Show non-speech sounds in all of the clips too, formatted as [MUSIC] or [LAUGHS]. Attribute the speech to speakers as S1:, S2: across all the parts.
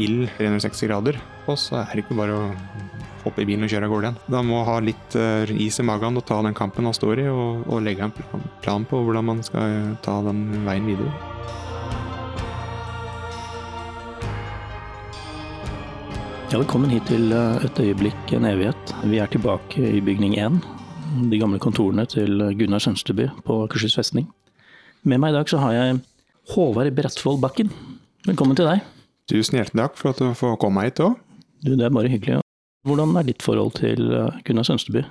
S1: ild 360 grader og så er det ikke bare å hoppe i bilen og kjøre av gårde igjen. Da må ha litt eh, is i magen og ta den kampen han står i, og, og legge en plan- på hvordan man skal ta den veien videre.
S2: Ja, velkommen hit til eh, Et øyeblikk, en evighet. Vi er tilbake i bygning 1. De gamle kontorene til Gunnar Sønsteby på Akershus festning. Med meg i dag så har jeg Håvard Bratvold Bakken. Velkommen til deg.
S1: Tusen hjertelig takk for at du får komme hit òg.
S2: Det er bare hyggelig. Hvordan er ditt forhold til eh, Gunnar Sønsteby?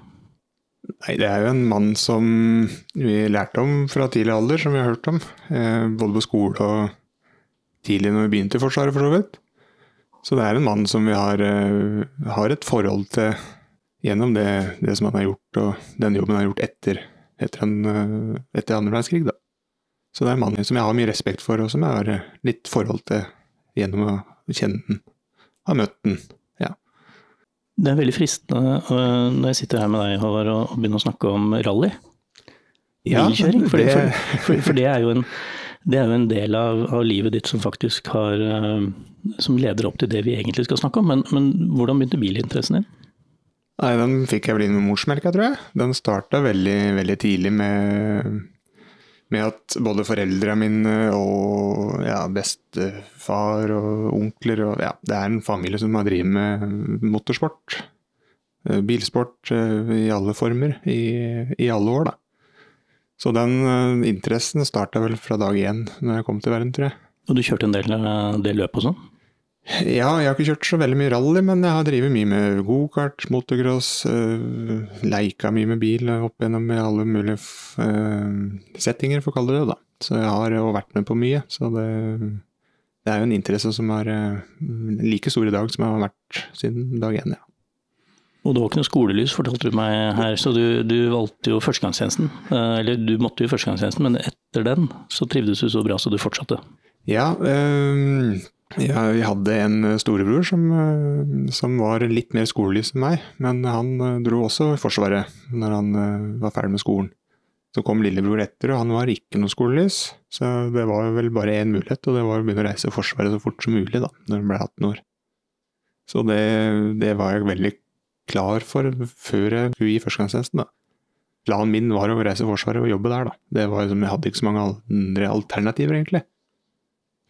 S1: Nei, det er jo en mann som vi lærte om fra tidlig alder, som vi har hørt om. Eh, både på skole og tidlig når vi begynte i Forsvaret, for så vidt. Så det er en mann som vi har, eh, har et forhold til gjennom det, det som han har gjort, og den jobben han har gjort etter, etter, en, etter andre verdenskrig. Da. Så det er en mann som jeg har mye respekt for, og som jeg har litt forhold til gjennom å kjenne den, ha møtt den. Ja.
S2: Det er veldig fristende øh, når jeg sitter her med deg, Håvard, og begynner å snakke om rally. Bilkjøring. For det, for, for, for det, er jo en, det er jo en del av, av livet ditt som faktisk har øh, Som leder opp til det vi egentlig skal snakke om. Men, men hvordan begynte bilinteressen din?
S1: Nei, den fikk jeg vel inn med morsmelka, tror jeg. Den starta veldig, veldig tidlig med, med at både foreldra mine og ja, bestefar og onkler og ja, Det er en familie som har drevet med motorsport. eh, Bilsport eh, i alle former, i, i alle år, da. Så den eh, interessen starta vel fra dag én når jeg kom til verden, tror jeg.
S2: Og du kjørte en del, del løp og sånn?
S1: Ja, jeg har ikke kjørt så veldig mye rally, men jeg har drevet mye med gokart, motocross, øh, leika mye med bil opp gjennom i alle mulige øh, settinger, for å kalle det det, da. Så jeg har jo vært med på mye. Så det, det er jo en interesse som er øh, like stor i dag som jeg har vært siden dag én, ja.
S2: Og det var ikke noe skolelys, fortalte du meg her, så du, du valgte jo førstegangstjenesten. Eh, Eller du måtte jo førstegangstjenesten, men etter den så trivdes du så bra så du fortsatte.
S1: Ja, øh, ja, vi hadde en storebror som, øh, som var litt mer skolelys enn meg, men han øh, dro også i Forsvaret når han var ferdig med skolen. Så kom lillebror etter, og han var ikke noe skolelys, så det var vel bare én mulighet, og det var å begynne å reise i Forsvaret så fort som mulig da, når han ble 18 år. Så det, det var jeg veldig klar for før jeg skulle gi førstegangstjenesten. da. Planen min var å reise i Forsvaret og jobbe der, da. Det var liksom, jeg hadde ikke så mange andre alternativer, egentlig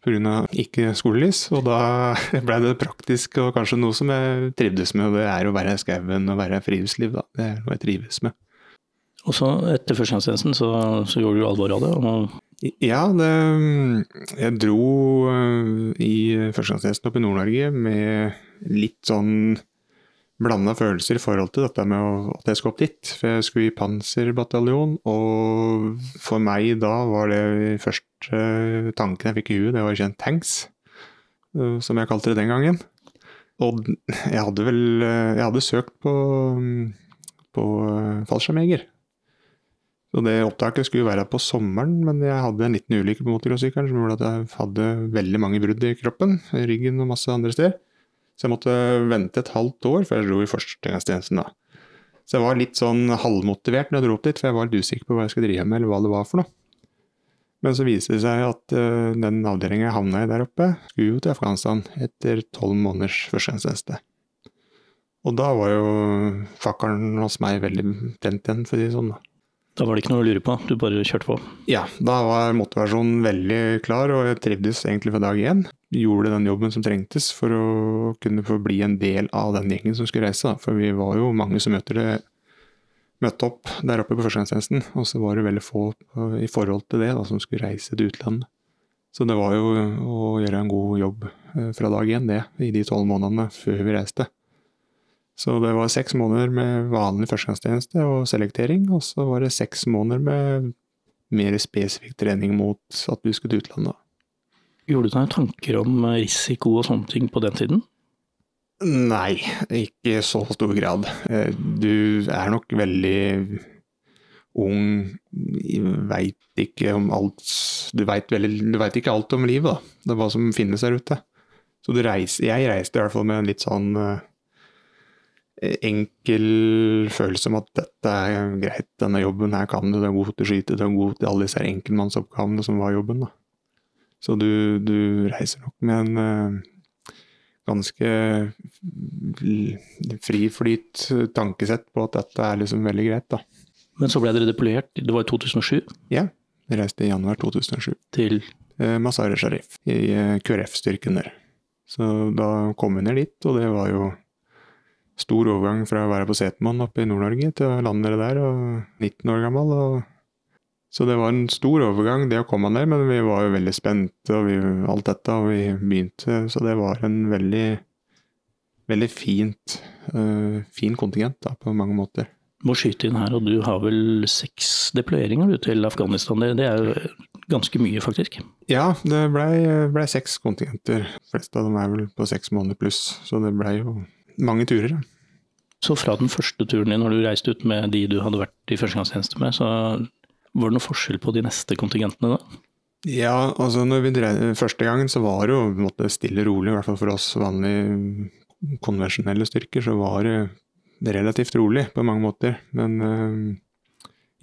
S1: pga. ikke skolelys. Og da [LAUGHS] ble det praktisk og kanskje noe som jeg trivdes med, og det er å være i skauen og være i friluftsliv. Da. Det er noe jeg trives med.
S2: Og så etter førstegangstjenesten så, så gjorde du alvor av det. og
S1: Ja, det, jeg dro øh, i førstegangstjenesten opp i Nord-Norge med litt sånn blanda følelser i forhold til dette med at jeg skulle opp dit. For jeg skulle i panserbataljon, og for meg da var det første tanken jeg fikk i huet, det var ikke en tanks, øh, som jeg kalte det den gangen. Og jeg hadde vel øh, Jeg hadde søkt på, på øh, fallskjermjeger. Så det opptaket skulle være på sommeren, men jeg hadde en liten ulykke på motorsykkelen som gjorde at jeg hadde veldig mange brudd i kroppen, ryggen og masse andre steder. Så jeg måtte vente et halvt år før jeg dro i førstegangstjenesten da. Så jeg var litt sånn halvmotivert når jeg dro opp dit, for jeg var litt usikker på hva jeg skulle drive med, eller hva det var for noe. Men så viste det seg at uh, den avdelingen jeg havna i der oppe, skulle jo til Afghanistan etter tolv måneders førstegangstjeneste. Og da var jo fakkelen hos meg veldig brent igjen, for å si det sånn. da.
S2: Da var det ikke noe å lure på, du bare kjørte på?
S1: Ja, da var motivasjonen veldig klar, og jeg trivdes egentlig fra dag én. Gjorde den jobben som trengtes for å kunne få bli en del av den gjengen som skulle reise. For vi var jo mange som møtte, møtte opp der oppe på førstegangstjenesten, og så var det veldig få i forhold til det da, som skulle reise til utlandet. Så det var jo å gjøre en god jobb eh, fra dag én, det, i de tolv månedene før vi reiste. Så det var seks måneder med vanlig førstegangstjeneste og selektering, og så var det seks måneder med mer spesifikk trening mot at du skulle til utlandet.
S2: Gjorde du deg tanker om risiko og sånne ting på den tiden?
S1: Nei, ikke i så stor grad. Eh, du er nok veldig ung, veit ikke om alt Du veit ikke alt om livet, da. Det er hva som finnes der ute. Så reiser, jeg reiste i hvert fall med en litt sånn uh, enkel følelse om at dette er greit, denne jobben her kan du, du er god til å skyte, du er god til alle disse enkeltmannsoppgavene som var jobben. da. Så du, du reiser nok med en uh, ganske friflyt tankesett på at dette er liksom veldig greit, da.
S2: Men så ble dere deployert, det var i 2007?
S1: Ja, vi reiste i januar 2007.
S2: Til?
S1: Uh, Mazar Sharif, i uh, QRF-styrken der. Så da kom vi ned dit, og det var jo stor overgang fra å være på Setermann oppe i Nord-Norge til å lande der, og 19 år gammel. Og... Så det var en stor overgang, det å komme ned, men vi var jo veldig spente og vi, alt dette, og vi begynte Så det var en veldig, veldig fint, uh, fin kontingent da, på mange måter.
S2: Må skyte inn her, og du har vel seks deployeringer du, til Afghanistan. Det, det er jo ganske mye, faktisk?
S1: Ja, det blei ble seks kontingenter. De fleste av dem er vel på seks måneder pluss, så det blei jo mange turer.
S2: Så fra den første turen din, når du reiste ut med de du hadde vært i førstegangstjeneste med, så var det noe forskjell på de neste kontingentene da?
S1: Ja, altså når vi drev, første gangen så var det jo på en måte stille og rolig, i hvert fall for oss vanlige konvensjonelle styrker, så var det relativt rolig på mange måter. Men øh,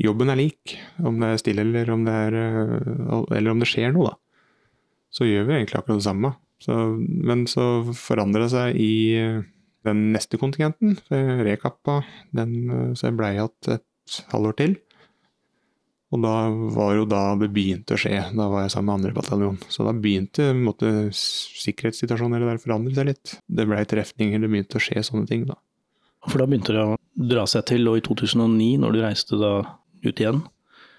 S1: jobben er lik, om det er stille eller om det, er, øh, eller om det skjer noe, da. Så gjør vi egentlig akkurat det samme. Så, men så forandrer det seg i den neste kontingenten, rekappa, den eh, så jeg blei igjen et halvår til. Og da var jo da det begynte å skje. Da var jeg sammen med andre bataljon. Så da begynte måtte, sikkerhetssituasjonen der forandre seg litt. Det blei trefninger, det begynte å skje sånne ting, da.
S2: For da begynte det å dra seg til, og i 2009, når du reiste da ut igjen,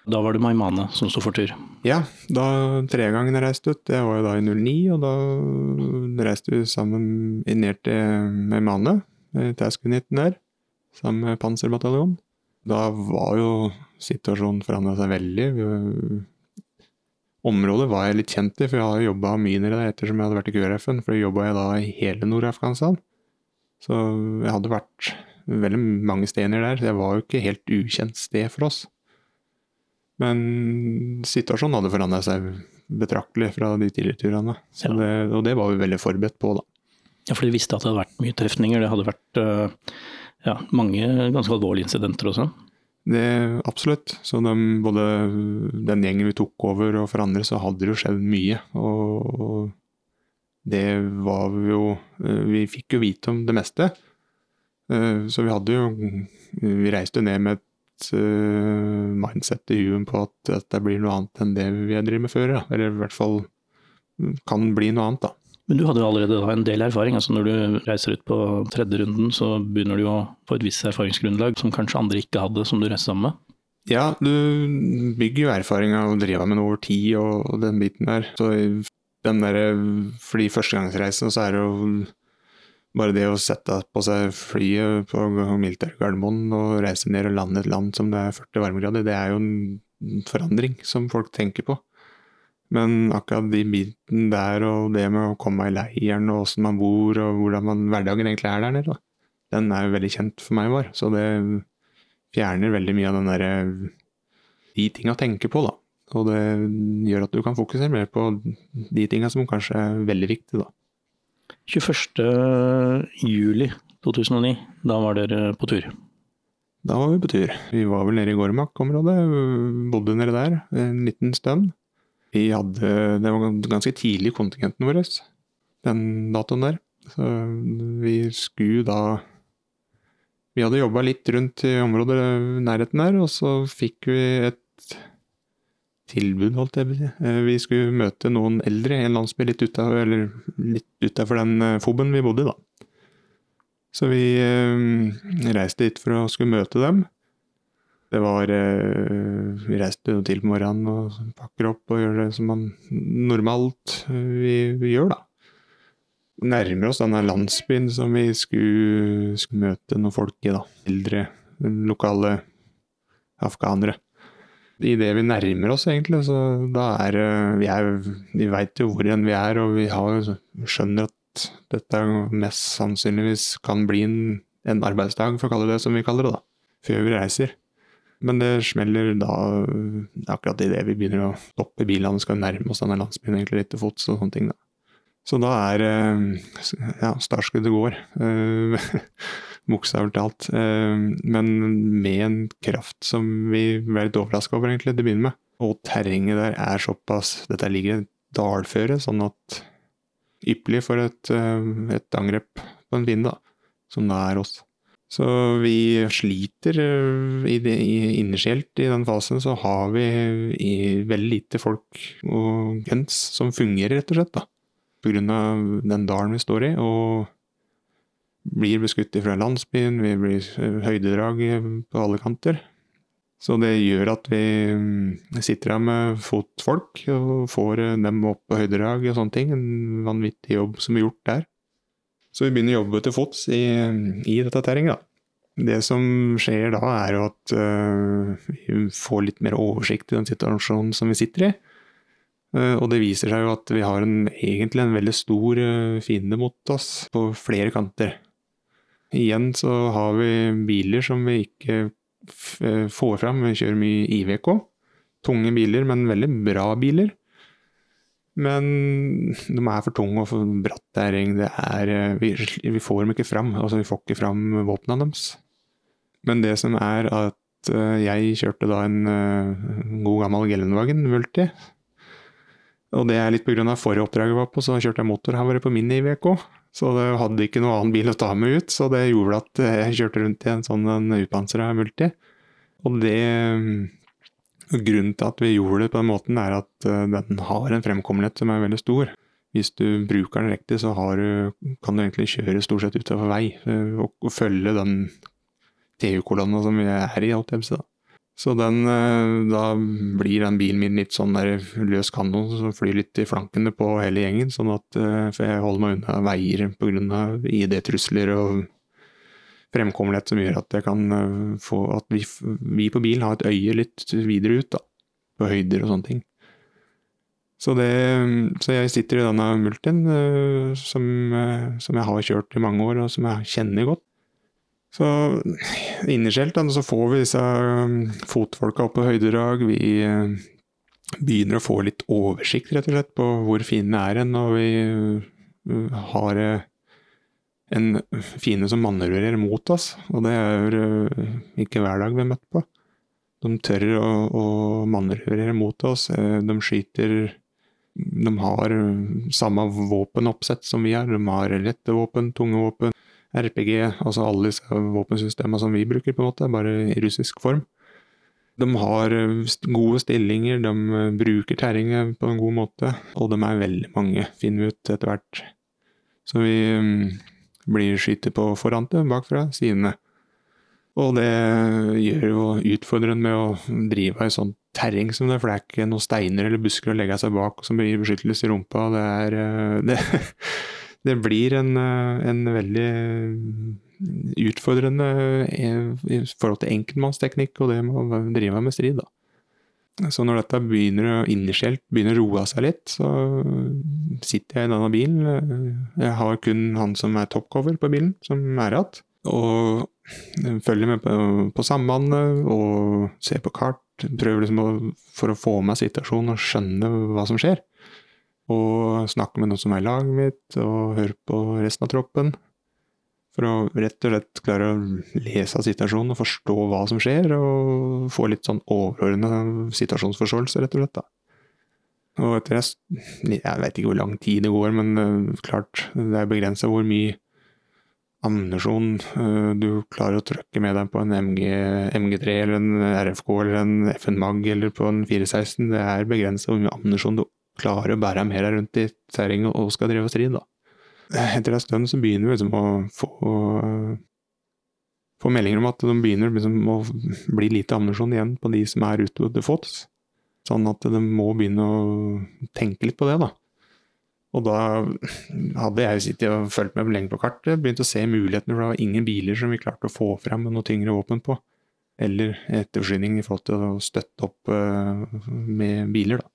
S2: da var det Maimane som sto for tur?
S1: Ja, da tre gangen jeg reiste ut, det var jo da i 09, og da reiste vi sammen ned til Maimane, Task-uniten der, sammen med Panserbataljonen. Da var jo situasjonen forandra seg veldig. Området var jeg litt kjent i, for jeg har jobba mye nede der ettersom jeg hadde vært i QRF-en. For jobba jeg da i hele Nord-Afghanistan. Så jeg hadde vært veldig mange steder der, så jeg var jo ikke helt ukjent sted for oss. Men situasjonen hadde forandra seg betraktelig fra de tidligere turene. Ja. Det, og det var vi veldig forberedt på, da.
S2: Ja, for de visste at det hadde vært mye trefninger. Det hadde vært uh, ja, mange ganske alvorlige incidenter også?
S1: Det, absolutt. Så de, både den gjengen vi tok over og for andre, så hadde det jo skjedd mye. Og, og det var vi jo eh, Vi fikk jo vite om det meste. Uh, så vi hadde jo Vi reiste ned med et uh, mindset i huet på at dette blir noe annet enn det vi har drevet med før. Ja. Eller i hvert fall kan bli noe annet, da.
S2: Men du hadde jo allerede da en del erfaring. altså Når du reiser ut på tredje runden, så begynner du å få et visst erfaringsgrunnlag som kanskje andre ikke hadde, som du reiste sammen med?
S1: Ja, du bygger jo erfaring av å drive med noe over tid og den biten der. Så den der, for de førstegangsreisene så er det jo bare det å sette på seg flyet på militæret Gardermoen og reise ned og lande et land som det er 40 varmegrader, det er jo en forandring som folk tenker på. Men akkurat de biten der og det med å komme i leiren og åssen man bor og hvordan man, hverdagen egentlig er der nede, den er jo veldig kjent for meg, var. Så det fjerner veldig mye av den derre de tinga å tenke på, da. Og det gjør at du kan fokusere mer på de tinga som kanskje er veldig viktige, da.
S2: 21.07.2009, da var dere på tur?
S1: Da var vi på tur. Vi var vel nede i Gormak-området, bodde nede der en liten stund. Vi hadde, Det var ganske tidlig kontingenten vår, den datoen der. Så vi skulle da Vi hadde jobba litt rundt i området nærheten der, og så fikk vi et tilbud, holdt jeg på å si. Eh, Vi skulle møte noen eldre i en landsby litt utafor, litt utafor den eh, foben vi bodde i, da. Så vi eh, reiste dit for å skulle møte dem. Det var Vi reiste jo til på morgenen og pakker opp og gjør det som man normalt vi, vi gjør, da. Nærmer oss denne landsbyen som vi skulle, skulle møte noen folk i, da. Eldre, lokale afghanere. Idet vi nærmer oss, egentlig, så da er eh, Vi, er, vi veit jo hvor enn vi er, og vi har, skjønner at dette mest sannsynligvis kan bli en, en arbeidsdag, for å kalle det som vi kaller det, da. Før vi reiser. Men det smeller da akkurat idet vi begynner å stoppe bilene og skal nærme oss denne landsbyen egentlig litt til fots og sånne ting. da. Så da er eh, ja, startskuddet går. [LAUGHS] Bokstavelig talt. Eh, Men med en kraft som vi ble litt overraska over, egentlig, til å begynne med. Og terrenget der er såpass Dette ligger i et dalføre, sånn at ypperlig for et, eh, et angrep på en vind, da. Som det er oss. Så vi sliter eh, i det, innerskjelt i den fasen, så har vi i, veldig lite folk og guns som fungerer, rett og slett. da. På grunn av den dalen vi står i, og blir beskutt fra landsbyen, vi blir eh, høydedrag på alle kanter. Så det gjør at vi mm, sitter her med fotfolk og får eh, dem opp på høydedrag og sånne ting. En vanvittig jobb som er gjort der. Så vi begynner å jobbe til fots i, i dette terrenget. da. Det som skjer da, er jo at uh, vi får litt mer oversikt i den situasjonen som vi sitter i. Uh, og det viser seg jo at vi har en, egentlig en veldig stor uh, fiende mot oss på flere kanter. Igjen så har vi biler som vi ikke eh, får fram. Vi kjører mye IVK. Tunge biler, men veldig bra biler. Men de er for tunge og for bratt terreng. Er eh, vi, vi får dem ikke fram. Altså, vi får ikke fram våpnene deres. Men det som er at eh, jeg kjørte da en god gammel Gellenwagen Multi. Og det er litt pga. forrige oppdraget jeg var på, så kjørte jeg motorhavare på min IVK. Så det hadde ikke noen annen bil å ta med ut, så det gjorde at eh, jeg kjørte rundt i en sånn en upansra Multi. Og det Grunnen til at vi gjorde det på den måten, er at eh, den har en fremkommelighet som er veldig stor. Hvis du bruker den riktig, så du, kan du egentlig kjøre stort sett utover vei eh, og, følge den TU-kolonna som vi er i. alt det, så. Så den, eh, da blir den bilen min litt sånn der løs kanon som flyr litt i flankene på hele gjengen. sånn at, eh, For jeg holder meg unna veier pga. ID-trusler og fremkommelighet som gjør at jeg kan eh, få at vi, vi på bilen har et øye litt videre ut, da. På høyder og sånne ting. Så, det, så jeg sitter i denne multien som, som jeg har kjørt i mange år, og som jeg kjenner godt. Så innerskjelt da, så får vi disse um, fotfolka opp på høydedrag. Vi eh, begynner å få litt oversikt, rett og slett, på hvor fiendene er hen. Og vi eh, har eh, en fiende som manøvrerer mot oss, og det er eh, ikke hver dag vi er møtt på. De tør å, å manøvrere mot oss. De skyter De har samme våpenoppsett som vi har. De har lette våpen, tunge våpen, RPG, altså alle disse våpensystemene som vi bruker, på en måte, bare i russisk form. De har eh, gode stillinger, de eh, bruker terrenget på en god måte, og de er veldig mange, finner vi ut etter hvert. Så vi mm, blir skytet på forhåndet, bakfra, sidene. Og det gjør jo utfordrende med å drive i sånn terreng som det, for det er ikke noen steiner eller busker å legge seg bak som gir beskyttelse i rumpa. Det er eh, [LAUGHS] det, det blir en, eh, en veldig utfordrende eh, i forhold til enkeltmannsteknikk og det med å drive med strid, da. Så når dette begynner innerskjelt begynner å roe seg litt, så sitter jeg i denne bilen. Jeg har kun han som er topcover på bilen, som er igjen. Og følger med på, på sambandet og ser på kart. Prøver liksom å, for å få med situasjonen og skjønne hva som skjer. Og snakke med noen som er i laget mitt, og høre på resten av troppen. For å rett og slett klare å lese av situasjonen og forstå hva som skjer, og få litt sånn overordna situasjonsforståelse, rett og slett. da. Og etter jeg, jeg vet ikke hvor lang tid det går, men eh, klart, det er begrensa hvor mye ammunisjon eh, du klarer å trykke med deg på en MG, MG3 eller en RFK eller en FN Mag eller på en 416. Det er begrensa hvor mye ammunisjon du klarer å bære med deg rundt i terrenget og skal drive og stride. da. Etter en stund så begynner vi liksom å få, få meldinger om at de begynner liksom å bli lite ammunisjon igjen på de som er ute til fots. Sånn at de må begynne å tenke litt på det, da. Og da hadde jeg sittet og fulgt med lenge på kartet, begynt å se mulighetene, for det var ingen biler som vi klarte å få fram med noe tyngre våpen på. Eller etterforsyning i forhold til å støtte opp uh, med biler, da.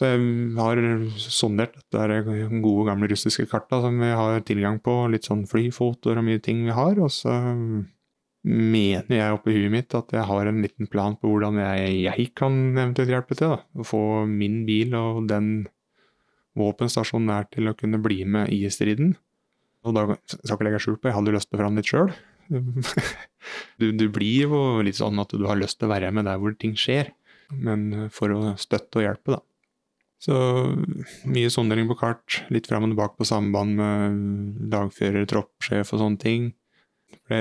S1: Så jeg har sondert dette gode, gamle russiske karta som vi har tilgang på, litt sånn flyfotoer og mye ting vi har, og så mener jeg oppi huet mitt at jeg har en liten plan på hvordan jeg, jeg kan eventuelt hjelpe til. da. Få min bil og den våpenstasjonen nær til å kunne bli med i striden. Og da skal ikke legge skjul på, jeg hadde lyst til å fram litt sjøl. [LAUGHS] Du, du, blir jo litt sånn at du har lyst til å være med der hvor ting skjer, men for å støtte og hjelpe, da. Så mye sondering på kart, litt fram og tilbake på samband med dagfører, troppssjef og sånne ting. Det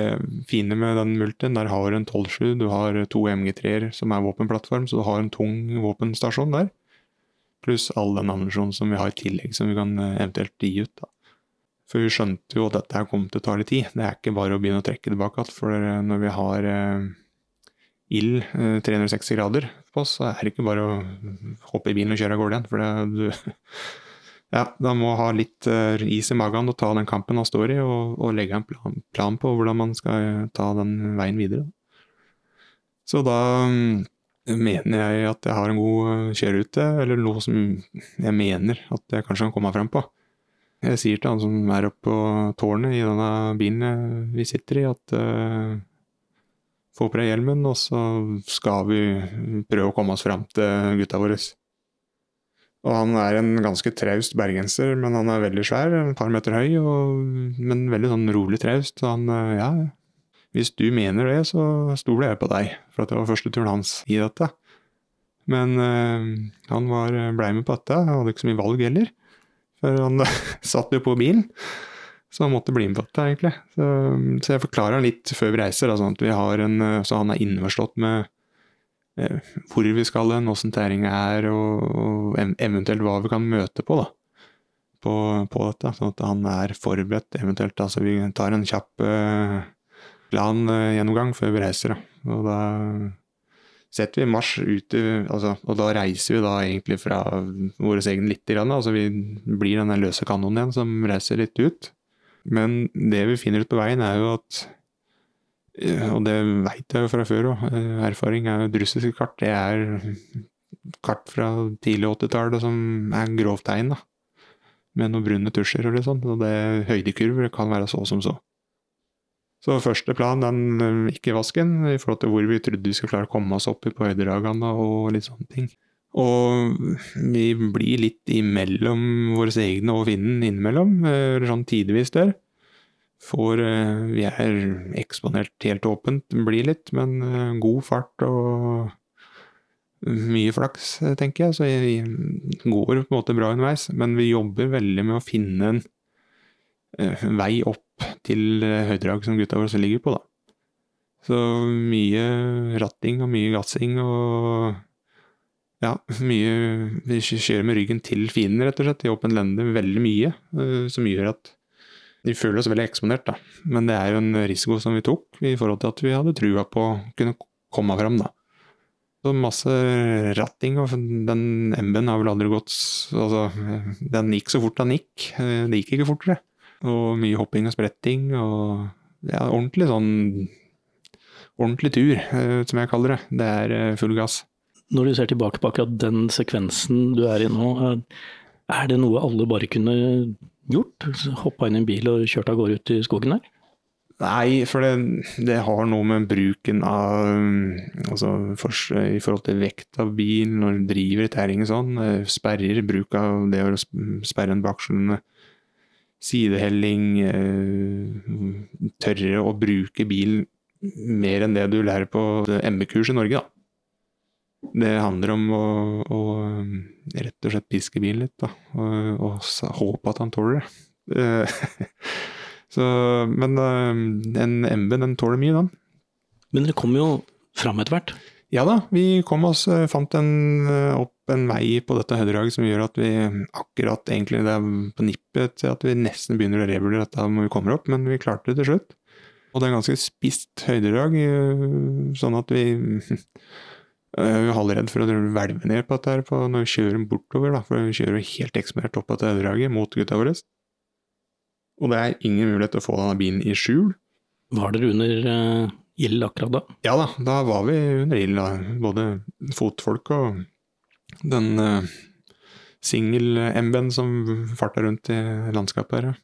S1: fine med den multien, der har du en 12-7, du har to MG3-er som er våpenplattform, så du har en tung våpenstasjon der. Pluss all den ammunisjonen som vi har i tillegg, som vi kan eh, eventuelt gi ut. da. For vi skjønte jo at dette her kom til å ta litt tid. Det er ikke bare å begynne å trekke tilbake igjen. For når vi har eh, ild eh, 360 grader på oss, så er det ikke bare å hoppe i bilen og kjøre av gårde igjen. For det, du [LAUGHS] ja, da må ha litt uh, is i magen og ta den kampen han står i, og, og legge en plan, plan, på hvordan man skal ta den veien videre. Så da um, mener jeg at jeg har en god kjørerute, eller noe som jeg mener at jeg kanskje kan komme meg frem på. Jeg sier til han som er oppe på tårnet i denne bilen vi sitter i, at uh, få på deg hjelmen, og så skal vi prøve å komme oss fram til gutta våre. Og han er en ganske traust bergenser, men han er veldig svær, et par meter høy, og, men veldig sånn rolig traust. Så han, eh, ja, hvis du mener det, så stoler jeg på deg, for at det var første turen hans i dette. Men øh, han var, blei med på dette, hadde ikke så mye valg heller. For han [LAUGHS] satt jo på bilen, så han måtte bli med på dette, egentlig. Så, så jeg forklarer han litt før vi reiser, da, sånn at vi har en, så han er innforstått med Eh, hvor vi skal hen, åssen terrenget er, og, og, eventuelt hva vi kan møte på, da. På, på, dette, sånn at han er forberedt, eventuelt. Altså vi tar en kjapp eh, plan-gjennomgang uh, før vi reiser, da. Og da setter vi marsj ut i altså, Og da reiser vi da egentlig fra våre egen lite grann. Altså vi blir den løse kanonen igjen som reiser litt ut. Men det vi finner ut på veien, er jo at og det veit jeg jo fra før òg. Erfaring er jo russiske kart. Det er kart fra tidlig 80-tallet som er grovt tegn, da. Med noen brune tusjer og litt sånn. Og det høydekurver kan være så som så. Så første plan, den ikke vasken, i forhold til hvor vi trodde vi skulle klare å komme oss opp på høyderagene og litt sånne ting. Og vi blir litt imellom våre egne og finnen innimellom, eller sånn tidvis der. Får eh, Vi er eksponert helt åpent, blir litt, men eh, god fart og mye flaks, tenker jeg. Så det går på en måte bra underveis. Men vi jobber veldig med å finne en eh, vei opp til høydrag som gutta våre ligger på, da. Så mye ratting og mye gassing og ja, mye Vi kjører med ryggen til fienden, rett og slett, i åpen lende veldig mye, som gjør at vi føler oss veldig eksponert, da. Men det er jo en risiko som vi tok i forhold til at vi hadde trua på å kunne komme fram, da. Så masse ratting, og den MB-en har vel aldri gått Altså, den gikk så fort den gikk. Det gikk ikke fortere. Og mye hopping og spretting og ja, ordentlig sånn Ordentlig tur, eh, som jeg kaller det. Det er eh, full gass.
S2: Når du ser tilbake på akkurat den sekvensen du er i nå, eh, er det noe alle bare kunne gjort? Hoppa inn i en bil og kjørt av gårde ut i skogen der?
S1: Nei, for det, det, har noe med bruken av Altså for, i forhold til vekt av bil når du driver i terrenget sånn. Eh, sperrer, bruk av det å sperre en bakskjellende sidehelling. Eh, tørre å bruke bil mer enn det du lærer på MB-kurs i Norge, da. Det handler om å, å, rett og slett piske bilen litt, da. Og, og håpe at han tåler det. [LAUGHS] Så, men øh, en MB den tåler mye, den.
S2: Men dere kom jo fram etter hvert.
S1: Ja da, vi kom oss, fant en, opp en vei på dette høydedraget som gjør at vi akkurat egentlig det er på nippet til at vi nesten begynner å revurdere dette når vi kommer opp, men vi klarte det til slutt. Og det er ganske spisst høydedrag, sånn at vi [LAUGHS] Jeg er jo halvredd for å hvelve ned på dette her på, når vi kjører bortover, da, for vi kjører jo helt eksponert opp av dette draget mot gutta våre. Og det er ingen mulighet til å få denne bilen i skjul.
S2: Var dere under uh, ild akkurat da?
S1: Ja da, da var vi under ild, da. Både fotfolk og den uh, singel-MB-en som farta rundt i landskapet her.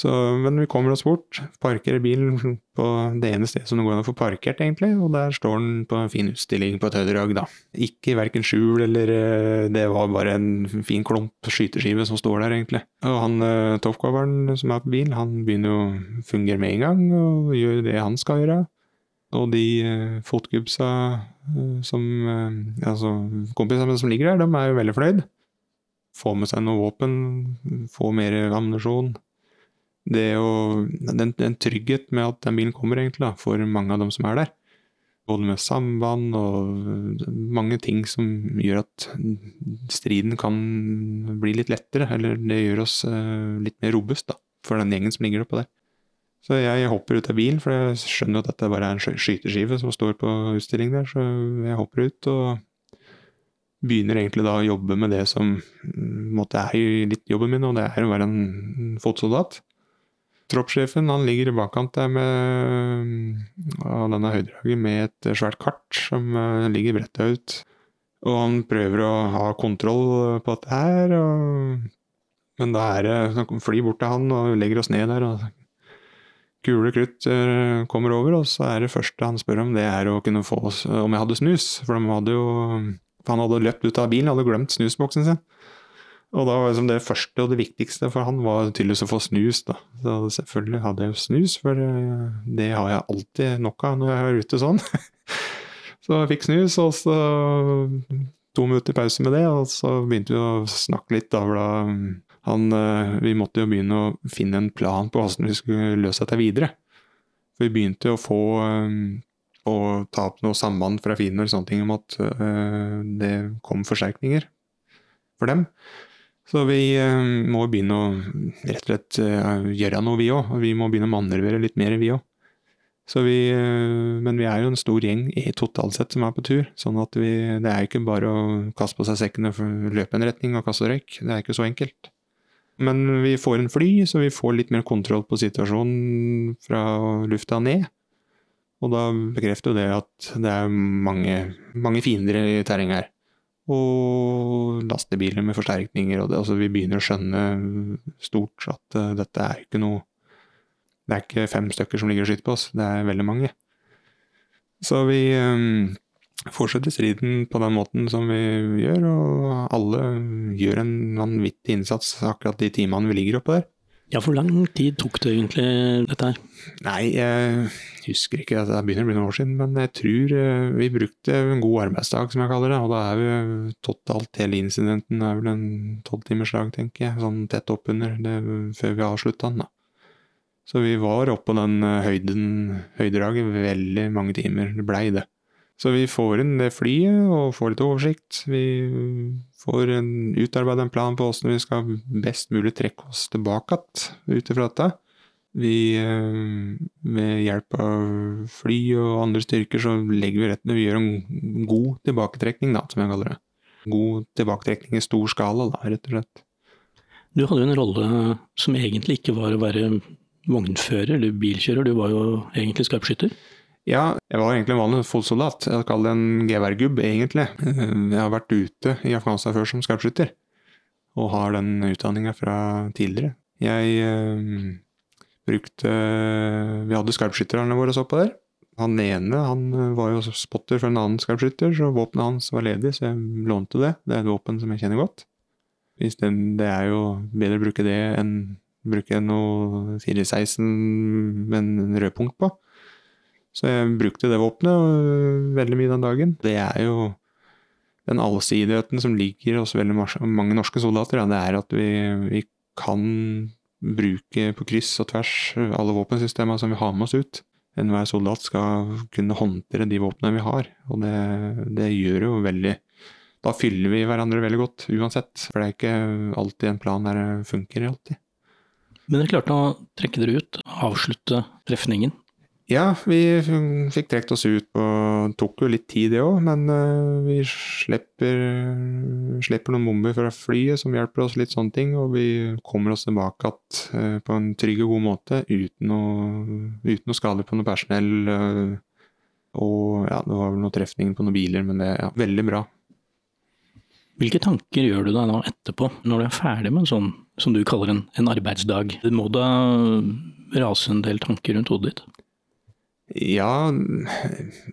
S1: Så, men vi kommer oss bort, parkerer bilen [LAUGHS] på det ene stedet som det går an å få parkert, egentlig, og der står den på en fin utstilling på et høydedrag, da. Ikke verken skjul eller eh, Det var bare en fin klump skyteskive som står der, egentlig. Og han uh, toppcoveren som er på bilen, han begynner jo å fungere med en gang, og gjør det han skal gjøre. Og de uh, fotgubsa som Altså, kompisene som ligger der, de er jo veldig fornøyd. Få med seg noe våpen, få mer ammunisjon det å den, den trygghet med at den bilen kommer, egentlig, da, for mange av dem som er der. Både med samband og mange ting som gjør at striden kan bli litt lettere. Eller det gjør oss uh, litt mer robust da, for den gjengen som ligger oppå der. Så jeg hopper ut av bilen, for jeg skjønner at dette bare er en skyteskive som står på utstilling der. Så jeg hopper ut og begynner egentlig da å jobbe med det som måtte er litt jobben min, og det er å være en fotsoldat. Troppssjefen han ligger i bakkant der med av denne høydraget med et svært kart som uh, ligger bretta ut. Og han prøver å ha kontroll på dette her, og... men da er det fly bort til han og legger oss ned der. og Kule krutt uh, kommer over, og så er det første han spør om, det er å kunne få oss om jeg hadde snus. For de hadde jo Han hadde løpt ut av bilen, hadde glemt snusboksen sin. Og da var liksom det første og det viktigste for han var tydeligvis å få snus. da. Så selvfølgelig hadde jeg snus, for eh, det har jeg alltid nok av når jeg er ute sånn. [LAUGHS] så jeg fikk snus, og så to minutter pause med det, og så begynte vi å snakke litt. da, da han, eh, Vi måtte jo begynne å finne en plan på hvordan vi skulle løse dette videre. For vi begynte jo å få eh, å ta opp noe samband fra Finn og sånne ting om at det kom forsterkninger for dem. Så vi uh, må begynne å rett og slett uh, gjøre noe, vi òg. Vi må begynne å manøvrere litt mer, vi òg. Vi, uh, men vi er jo en stor gjeng i totalt sett som er på tur. sånn at vi, det er ikke bare å kaste på seg sekkene og løpe en retning og kaste røyk. Det er ikke så enkelt. Men vi får en fly, så vi får litt mer kontroll på situasjonen fra lufta ned. Og da bekrefter jo det at det er mange, mange fiender i terrenget her og lastebiler med forsterkninger. og det, altså Vi begynner å skjønne stort at uh, dette er ikke noe Det er ikke fem stykker som ligger og skyter på oss, det er veldig mange. Så vi um, fortsetter striden på den måten som vi gjør, og alle gjør en vanvittig innsats akkurat de timene vi ligger oppe der.
S2: Ja, Hvor lang tid tok det egentlig, dette her?
S1: Nei, jeg husker ikke. Det begynner å bli noen år siden. Men jeg tror eh, vi brukte en god arbeidsdag, som jeg kaller det. Og da er vi totalt hele incidenten er vel en tolvtimersdag, tenker jeg. Sånn tett oppunder før vi avslutta den, da. Så vi var oppe på den eh, høyden, høydedraget veldig mange timer. Det blei det. Så vi får inn det flyet og får litt oversikt. Vi får utarbeidet en plan på hvordan vi skal best mulig trekke oss tilbake igjen ut ifra dette. Vi, ved med hjelp av fly og andre styrker, så legger vi rettene Vi gjør en god tilbaketrekning, da, som jeg kaller det. God tilbaketrekning i stor skala, da, rett og slett.
S2: Du hadde jo en rolle som egentlig ikke var å være vognfører eller bilkjører, du var jo egentlig skarpskytter?
S1: Ja, jeg var egentlig en vanlig fotsoldat. Jeg kaller det en geværgubb, egentlig. Jeg har vært ute i Afghanistan før som skarpskytter, og har den utdanninga fra tidligere. Jeg øh, brukte Vi hadde skarpskytterne våre så på der. Han ene han var jo spotter for en annen skarpskytter, så våpenet hans var ledig, så jeg lånte det. Det er et våpen som jeg kjenner godt. Det er jo bedre å bruke det enn bruke noe 416 med en rødpunkt på. Så jeg brukte det våpenet øh, veldig mye den dagen. Det er jo den allsidigheten som ligger hos veldig mange norske soldater. Det er at vi, vi, kan bruke på kryss og tvers alle våpensystemene som vi har med oss ut. Enhver soldat skal kunne håndtere de våpnene vi har, og det, det gjør jo veldig Da fyller vi hverandre veldig godt uansett, for det er ikke alltid en plan der det funker alltid.
S2: Men dere klarte å trekke dere ut, avslutte trefningen.
S1: Ja, vi fikk trukket oss ut, og tok jo litt tid det òg, men uh, vi slipper, slipper, noen bomber fra flyet som hjelper oss litt sånne ting, og vi kommer oss tilbake igjen uh, på en trygg og god måte uten å skade på noe personell. Uh, og ja, det var vel noe trefning på noen biler, men det er ja, veldig bra.
S2: Hvilke tanker gjør du deg da etterpå, når du er ferdig med en sånn som du kaller en, en arbeidsdag? Det må da rase en del tanker rundt hodet ditt?
S1: Ja,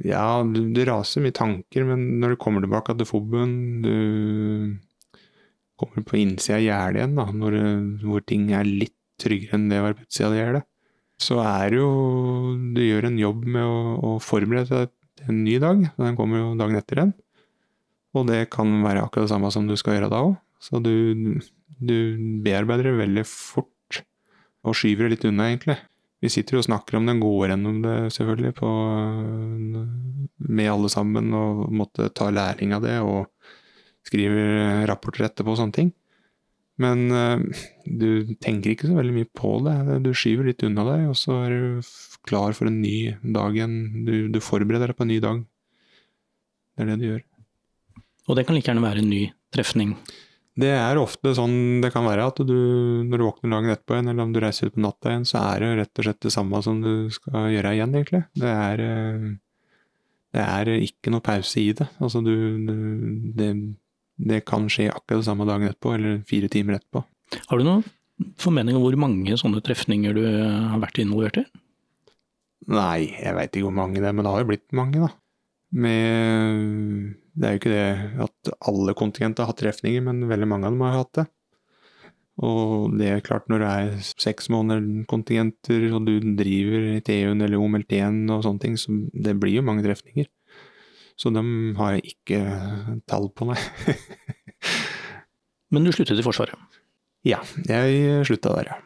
S1: ja det raser mye tanker, men når du kommer tilbake til foben, du kommer på innsida av gjerdet igjen, da, når, hvor ting er litt tryggere enn det var på utsida av gjerdet, så er det jo Du gjør en jobb med å, å forberede deg til en ny dag. Den kommer jo dagen etter igjen. Og det kan være akkurat det samme som du skal gjøre da òg. Så du, du bearbeider det veldig fort, og skyver det litt unna, egentlig. Vi sitter jo og snakker om det, går gjennom det selvfølgelig på, med alle sammen, og måtte ta læring av det, og skriver rapporter etterpå og sånne ting. Men uh, du tenker ikke så veldig mye på det. Du skyver litt unna deg, og så er du klar for en ny dag igjen. Du, du forbereder deg på en ny dag. Det er det du gjør.
S2: Og det kan like gjerne være en ny trefning?
S1: Det er ofte sånn det kan være, at du når du våkner dagen etterpå igjen, eller om du reiser ut på natta igjen, så er det rett og slett det samme som du skal gjøre igjen, egentlig. Det er, eh, det er ikke noe pause i det. Altså du, det, det kan skje akkurat det samme dagen etterpå, eller fire timer etterpå.
S2: Har du noen formening om hvor mange sånne trefninger du har vært involvert i?
S1: Nei, jeg veit ikke hvor mange det er, men det har jo blitt mange, da. Med det er jo ikke det at alle kontingenter har hatt trefninger, men veldig mange av dem har hatt det. Og det er klart, når det er seks måneder kontingenter, og du driver i TU-en eller OMLT-en og sånne ting, så det blir jo mange trefninger. Så dem har jeg ikke tall på, nei. [LAUGHS]
S2: men du sluttet i Forsvaret?
S1: Ja, jeg slutta der, ja.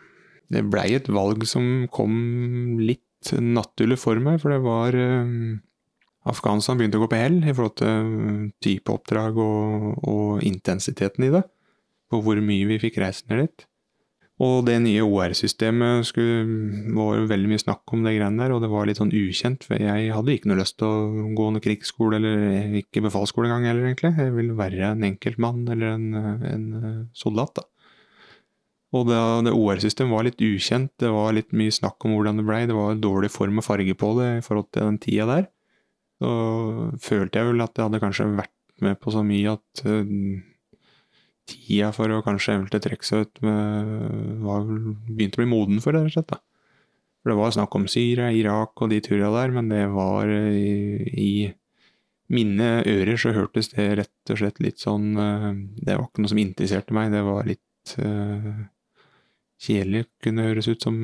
S1: Det blei et valg som kom litt naturlig for meg, for det var eh, Afghanistan begynte å gå på hell i forhold til uh, type oppdrag og, og, intensiteten i det. På hvor mye vi fikk reise ned dit. Og det nye OR-systemet var veldig mye snakk om det greiene der, og det var litt sånn ukjent. For jeg hadde ikke noe lyst til å gå noen krigsskole, eller ikke befalsskole engang heller, egentlig. Jeg ville være en enkeltmann eller en, en uh, soldat, da. Og det, det OR-systemet var litt ukjent, det var litt mye snakk om hvordan det blei. Det var dårlig form og farge på det i forhold til den tida der så følte jeg vel at jeg hadde kanskje vært med på så mye at uh, tida for å kanskje eventuelt trekke seg ut med, var, begynte å bli moden for det, rett og slett. da. For det var snakk om Syria, Irak og de turene der, men det var i, i mine ører så hørtes det rett og slett litt sånn uh, Det var ikke noe som interesserte meg, det var litt uh, kjedelig, kunne høres ut som,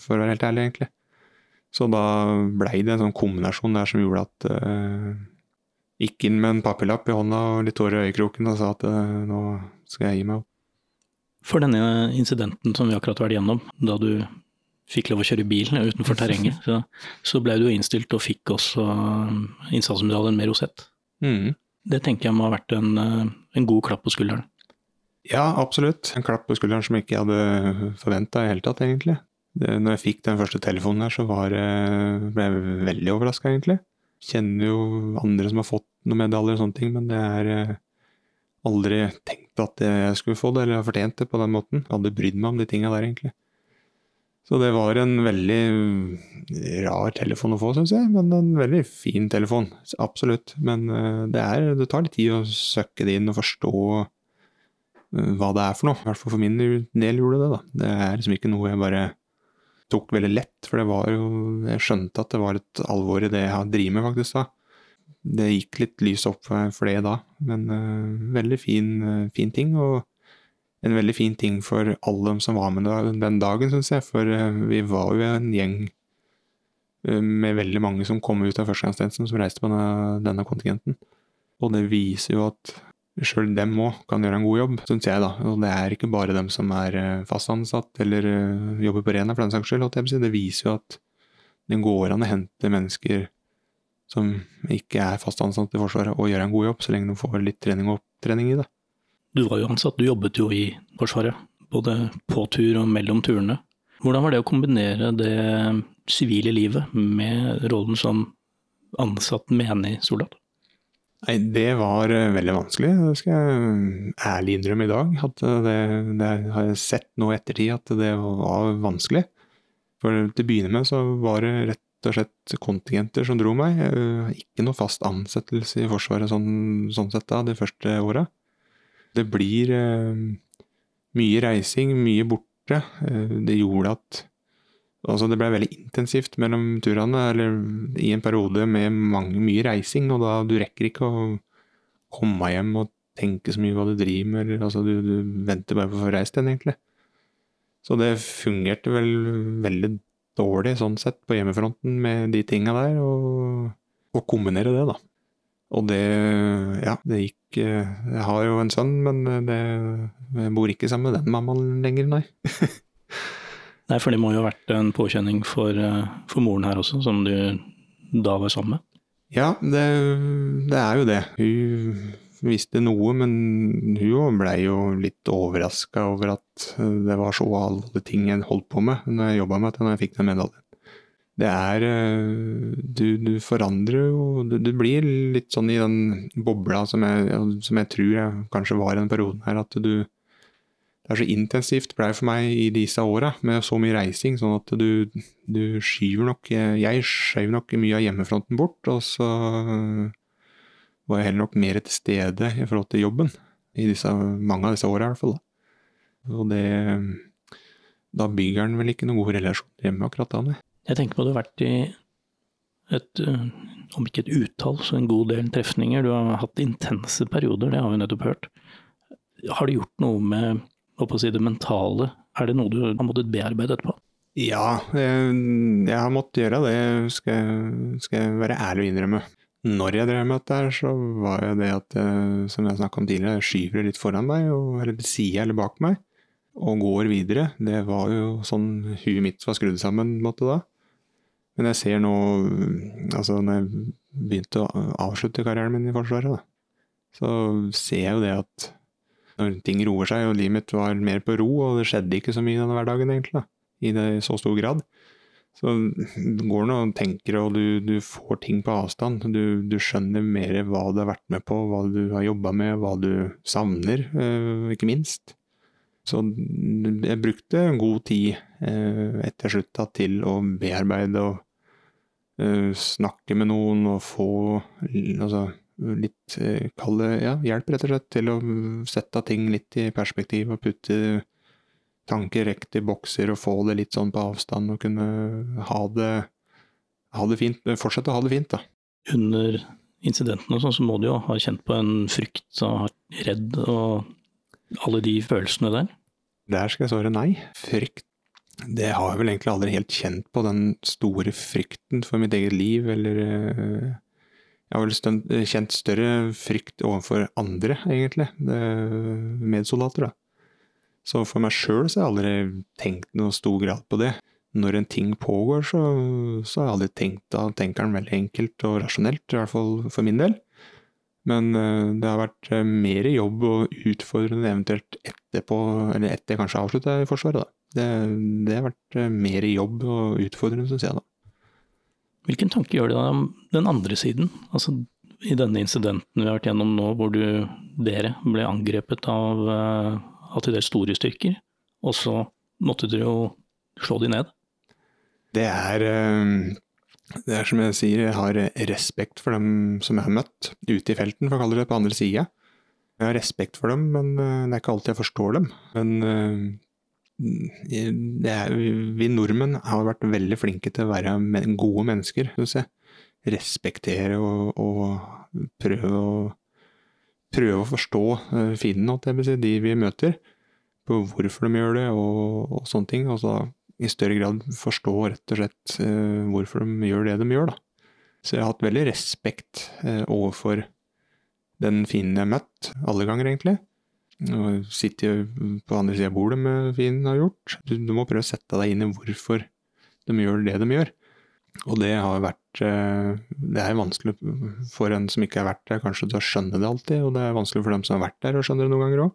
S1: for å være helt ærlig, egentlig. Så da blei det en sånn kombinasjon der som gjorde at uh, Gikk inn med en papirlapp i hånda og litt tårer i øyekroken og sa at uh, nå skal jeg gi meg opp.
S2: For denne incidenten som vi akkurat har vært igjennom, da du fikk lov å kjøre bil utenfor terrenget, så, så ble du innstilt og fikk også innsatsmedaljen med rosett.
S1: Mm.
S2: Det tenker jeg må ha vært en, eh, en god klapp på skulderen.
S1: Ja, absolutt. En klapp på skulderen som jeg ikke hadde forventa i hele tatt, egentlig. Det, når jeg fikk den første telefonen her, så var, ble jeg veldig overraska, egentlig. Kjenner jo andre som har fått noen medaljer og sånne ting, men det er eh, aldri tenkt at jeg skulle få det, eller har fortjent det på den måten. Jeg hadde brydd meg om de tinga der, egentlig. Så det var en veldig rar telefon å få, syns jeg, men en veldig fin telefon. Absolutt. Men eh, det, er, det tar litt tid å søkke det inn og forstå eh, hva det er for noe. I hvert fall for min del gjorde det, da. Det er liksom ikke noe jeg bare tok veldig lett, for det var jo Jeg skjønte at det var et alvor i det jeg driver med, faktisk, da. Det gikk litt lys opp for det da, men uh, veldig fin, uh, fin, ting. Og en veldig fin ting for alle som var med den dagen, syns jeg. For uh, vi var jo en gjeng med veldig mange som kom ut av førstegangstjenesten, som reiste på denne, denne kontingenten. Og det viser jo at sjøl dem òg kan gjøre en god jobb, syns jeg, da. Og det er ikke bare dem som er eh, fast ansatt eller eh, jobber på Rena, for den saks skyld. Det viser jo at det går an å hente mennesker som ikke er fast ansatt i Forsvaret, og gjøre en god jobb, så lenge de får litt trening og opptrening i det.
S2: Du var jo ansatt, du jobbet jo i Forsvaret, både på tur og mellom turene. Hvordan var det å kombinere det sivile livet med rollen som ansatt menig soldat?
S1: Nei, det var eh, veldig vanskelig, det skal jeg ærlig innrømme i dag. At det, det har jeg sett nå i ettertid at det var vanskelig. For til å begynne med så var det rett og slett kontingenter som dro meg. Eh, ikke noe fast ansettelse i Forsvaret sånn, sånn sett da, de første åra. Det blir eh, mye reising, mye borte. Det gjorde at Altså det ble veldig intensivt mellom turene, eller i en periode med mange, mye reising, og da du rekker ikke å komme hjem og tenke så mye hva du driver med, eller altså du, du venter bare på å få reist igjen, egentlig. Så det fungerte vel veldig dårlig sånn sett på hjemmefronten med de tinga der, og, og kombinere det, da. Og det, ja, det gikk Jeg har jo en sønn, men det, jeg bor ikke sammen med den mammaen lenger, nei. [LAUGHS]
S2: Nei, for det må jo ha vært en påkjenning for, eh, for moren her også, som du da var sammen med?
S1: Ja, det, det er jo det. Hun visste noe, men hun blei jo litt overraska over at det var så alle ting jeg holdt på med når jeg jobba med det, når jeg fikk den medaljen. Det er eh, Du, du forandrer jo du, du, blir litt sånn i den bobla som jeg, som jeg tror jeg kanskje var i den perioden her, at du det er så intensivt ble det for meg i disse åra, med så mye reising, sånn at du, du skyver nok Jeg skjøv nok mye av hjemmefronten bort, og så var jeg heller nok mer til stede i forhold til jobben. I disse, mange av disse åra, i hvert fall. Og det Da bygger en vel ikke noen god relasjon hjemme akkurat da, nei.
S2: Jeg tenker på at du har vært i et, om ikke et utall, så en god del trefninger. Du har hatt intense perioder, det har vi nettopp hørt. Har det gjort noe med si det mentale, er det noe du har måttet bearbeide etterpå?
S1: Ja, jeg, jeg har måttet gjøre det, skal, skal jeg være ærlig og innrømme. Når jeg drev med dette, så var det det at, jeg, som jeg snakka om tidligere, jeg skyver det litt foran meg, eller til sida eller bak meg, og går videre. Det var jo sånn huet mitt var skrudd sammen måte da. Men jeg ser nå, altså når jeg begynte å avslutte karrieren min i Forsvaret, da, så ser jeg jo det at når ting roer seg og livet mitt var mer på ro, og det skjedde ikke så mye i denne hverdagen, egentlig, da, i det, så stor grad. Så går nå og tenker, og du, du, får ting på avstand. Du, du, skjønner mer hva du har vært med på, hva du har jobba med, hva du savner, øh, ikke minst. Så jeg brukte god tid øh, etter slutta til å bearbeide og øh, snakke med noen og få altså, litt eh, ja, hjelp, rett og slett, til å sette ting litt i perspektiv og putte tanker rekt i bokser og få det litt sånn på avstand og kunne ha det, ha det fint. Fortsette å ha det fint, da.
S2: Under incidentene og sånn, så må du jo ha kjent på en frykt og redd og alle de følelsene der?
S1: Der skal jeg svare nei. Frykt det har jeg vel egentlig aldri helt kjent på, den store frykten for mitt eget liv, eller eh, jeg har vel kjent større frykt overfor andre, egentlig. Medsoldater, da. Så for meg sjøl så har jeg aldri tenkt noe stor grad på det. Når en ting pågår, så, så har jeg aldri tenkt da tenker den veldig enkelt og rasjonelt, i hvert fall for min del. Men uh, det har vært uh, mer jobb og utfordrende eventuelt etterpå, eller etter kanskje avslutta i Forsvaret, da. Det, det har vært uh, mer jobb og utfordrende, syns jeg, da.
S2: Hvilken tanke gjør det deg om den andre siden? Altså i denne incidenten vi har vært gjennom nå, hvor du, dere ble angrepet av, eh, av til dels store styrker, og så måtte dere jo slå de ned?
S1: Det er, eh, det er som jeg sier, jeg har respekt for dem som jeg har møtt ute i felten, for å kalle det på andre sida. Jeg har respekt for dem, men eh, det er ikke alltid jeg forstår dem. Men er, vi nordmenn har vært veldig flinke til å være gode mennesker, synes jeg. Respektere og, og prøve, å, prøve å forstå uh, fienden, si, de vi møter. På hvorfor de gjør det og, og sånne ting. Og så i større grad forstå rett og slett uh, hvorfor de gjør det de gjør, da. Så jeg har hatt veldig respekt uh, overfor den fienden jeg har møtt, alle ganger egentlig. Og sitter på andre sida av bordet med fienden har gjort. Du, du, må prøve å sette deg inn i hvorfor de gjør det de gjør. Og det har vært eh, Det er vanskelig for en som ikke har vært der, kanskje til å skjønne det alltid, og det er vanskelig for dem som har vært der å skjønne det noen ganger òg.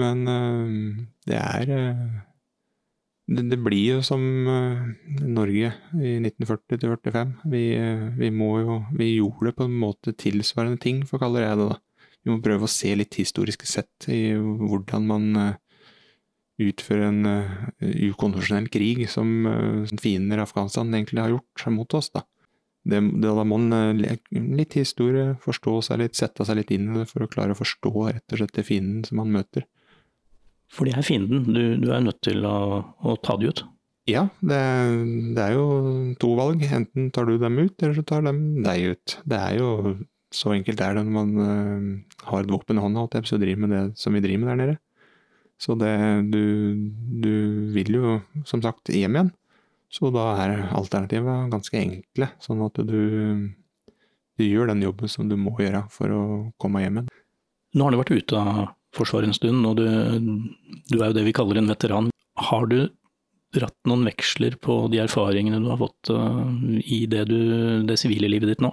S1: Men eh, det er eh, det, det, blir jo som Norge i 1940-45. Vi, vi, må jo Vi gjorde på en måte tilsvarende ting, for kaller kalle det det. da. Vi må prøve å se litt historisk sett i hvordan man utføre en uh, ukonvensjonell krig som uh, fiender i Afghanistan egentlig har gjort mot oss. Da, det, det, da må man uh, litt historie, forstå seg litt, sette seg litt inn i det for å klare å forstå rett og slett det fienden som man møter.
S2: For det er fienden, du, du er nødt til å, å ta det ut?
S1: Ja, det, det, er jo to valg. Enten tar du dem ut, eller så tar de deg ut. Det er jo så enkelt er det når man har et våpen i hånda og driver med det som vi driver med der nede. Så det, du, du vil jo som sagt hjem igjen. Så da er alternativet ganske enkle, sånn at du, du gjør den jobben som du må gjøre for å komme hjem igjen.
S2: Nå har du vært ute av Forsvaret en stund, og du, du er jo det vi kaller en veteran. Har du dratt noen veksler på de erfaringene du har fått uh, i det sivile livet ditt nå?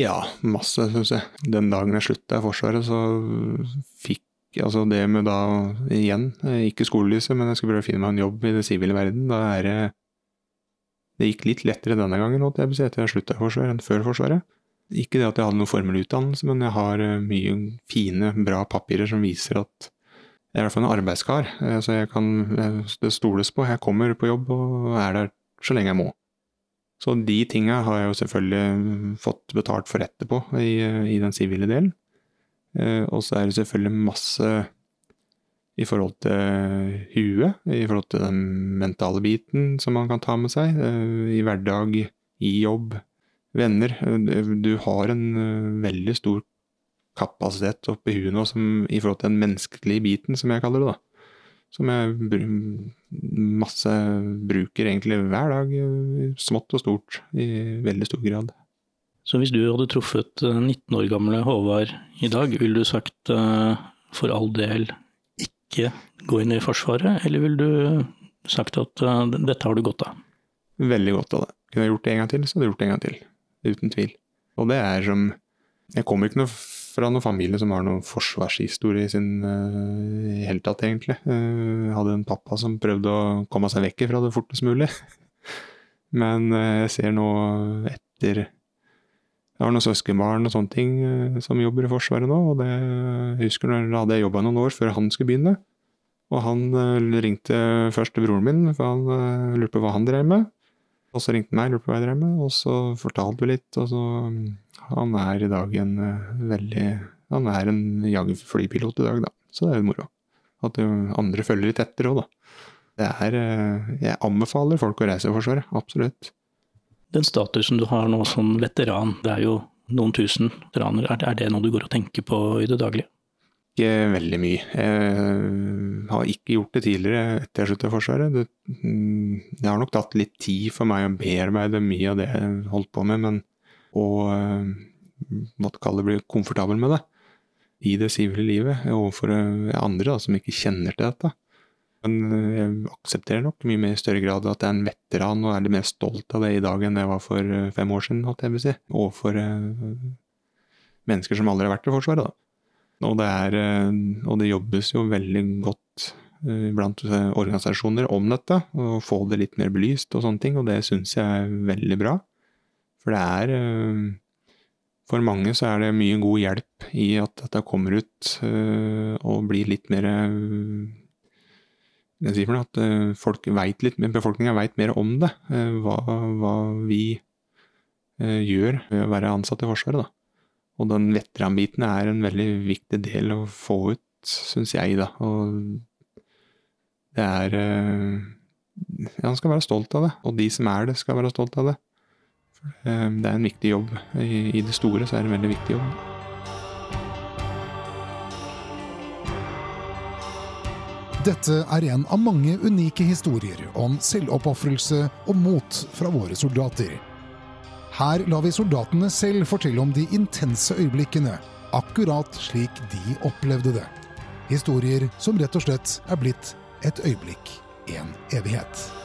S1: Ja, masse, syns jeg. Den dagen jeg slutta i Forsvaret, så fikk altså det med da, igjen, eh, ikke skolelyset, men jeg skulle prøve å finne meg en jobb i det sivile verden. Da er det Det gikk litt lettere denne gangen, etter jeg slutta i Forsvaret, enn før Forsvaret. Ikke det at jeg hadde noen formell utdannelse, men jeg har eh, mye fine, bra papirer som viser at jeg er i hvert fall en arbeidskar. Eh, så jeg kan det stoles på. Jeg kommer på jobb og er der så lenge jeg må. Så de tinga har jeg jo selvfølgelig fått betalt for etterpå i, i den sivile delen. Eh, og så er det selvfølgelig masse i forhold til huet, i forhold til den mentale biten som man kan ta med seg eh, i hverdag, i jobb, venner. Eh, du har en veldig stor kapasitet oppi huet nå som, i forhold til den menneskelige biten, som jeg kaller det. da. Som jeg masse bruker egentlig hver dag, smått og stort, i veldig stor grad.
S2: Så hvis du hadde truffet 19 eh, år gamle Håvard i dag, ville du sagt uh, for all del ikke gå inn i Forsvaret, eller ville du sagt at dette har du godt av?
S1: Veldig godt av det. Kunne jeg gjort det en gang til, så hadde jeg gjort det en gang til. Uten tvil. Og det er som Jeg kommer ikke noe fra noen familie som har noen forsvarshistorie i sin uh, hele tatt, egentlig. Jeg hadde en pappa som prøvde å komme seg vekk fra det fortest mulig. [LAUGHS] Men jeg ser nå etter jeg har noen søskenbarn og sånne ting uh, som jobber i Forsvaret nå. og det, Jeg husker når jeg hadde jobba noen år før han skulle begynne. Og han ringte først til broren min, for han lurte på hva han drev med. Og så ringte han meg, lurte på hva jeg drev med, og så fortalte vi litt. Og så Han er i dag en veldig Han er en jagerflypilot i dag, da. Så det er jo moro. At andre følger litt etter òg, da. Det er Jeg anbefaler folk å reise i Forsvaret. Absolutt
S2: den statusen du har nå som veteran, det er jo noen tusen veteraner, er det noe du går og tenker på i det daglige?
S1: Ikke veldig mye. Jeg har ikke gjort det tidligere etter jeg sluttet i Forsvaret. Det, det, har nok tatt litt tid for meg å bearbeide mye av det jeg holdt på med, men å måtte kalle det bli komfortabel med det i det sivile livet overfor andre da, som ikke kjenner til dette. Men eh, jeg aksepterer nok mye mer i større grad at jeg er en veteran og er litt mer stolt av det i dag enn jeg var for eh, fem år siden, holdt jeg vil si. Overfor mennesker som aldri har vært i Forsvaret, da. Og det, er, og det jobbes jo veldig godt blant organisasjoner om dette, å få det litt mer belyst og sånne ting, og det syns jeg er veldig bra. For det er For mange så er det mye god hjelp i at dette kommer ut og blir litt mer jeg sier for noe, at folk vet litt, befolkninga veit mer om det. Hva, hva, vi gjør ved å være ansatt i Forsvaret. Da. Og den veteranbiten er en veldig viktig del å få ut, syns jeg. da. Og det er Ja, han skal være stolt av det. Og de som er det, skal være stolt av det. Det er en viktig jobb. I, I det store så er det en veldig viktig jobb.
S3: Dette er en av mange unike historier om selvoppofrelse og mot fra våre soldater. Her lar vi soldatene selv fortelle om de intense øyeblikkene akkurat slik de opplevde det. Historier som rett og slett er blitt et øyeblikk, en evighet.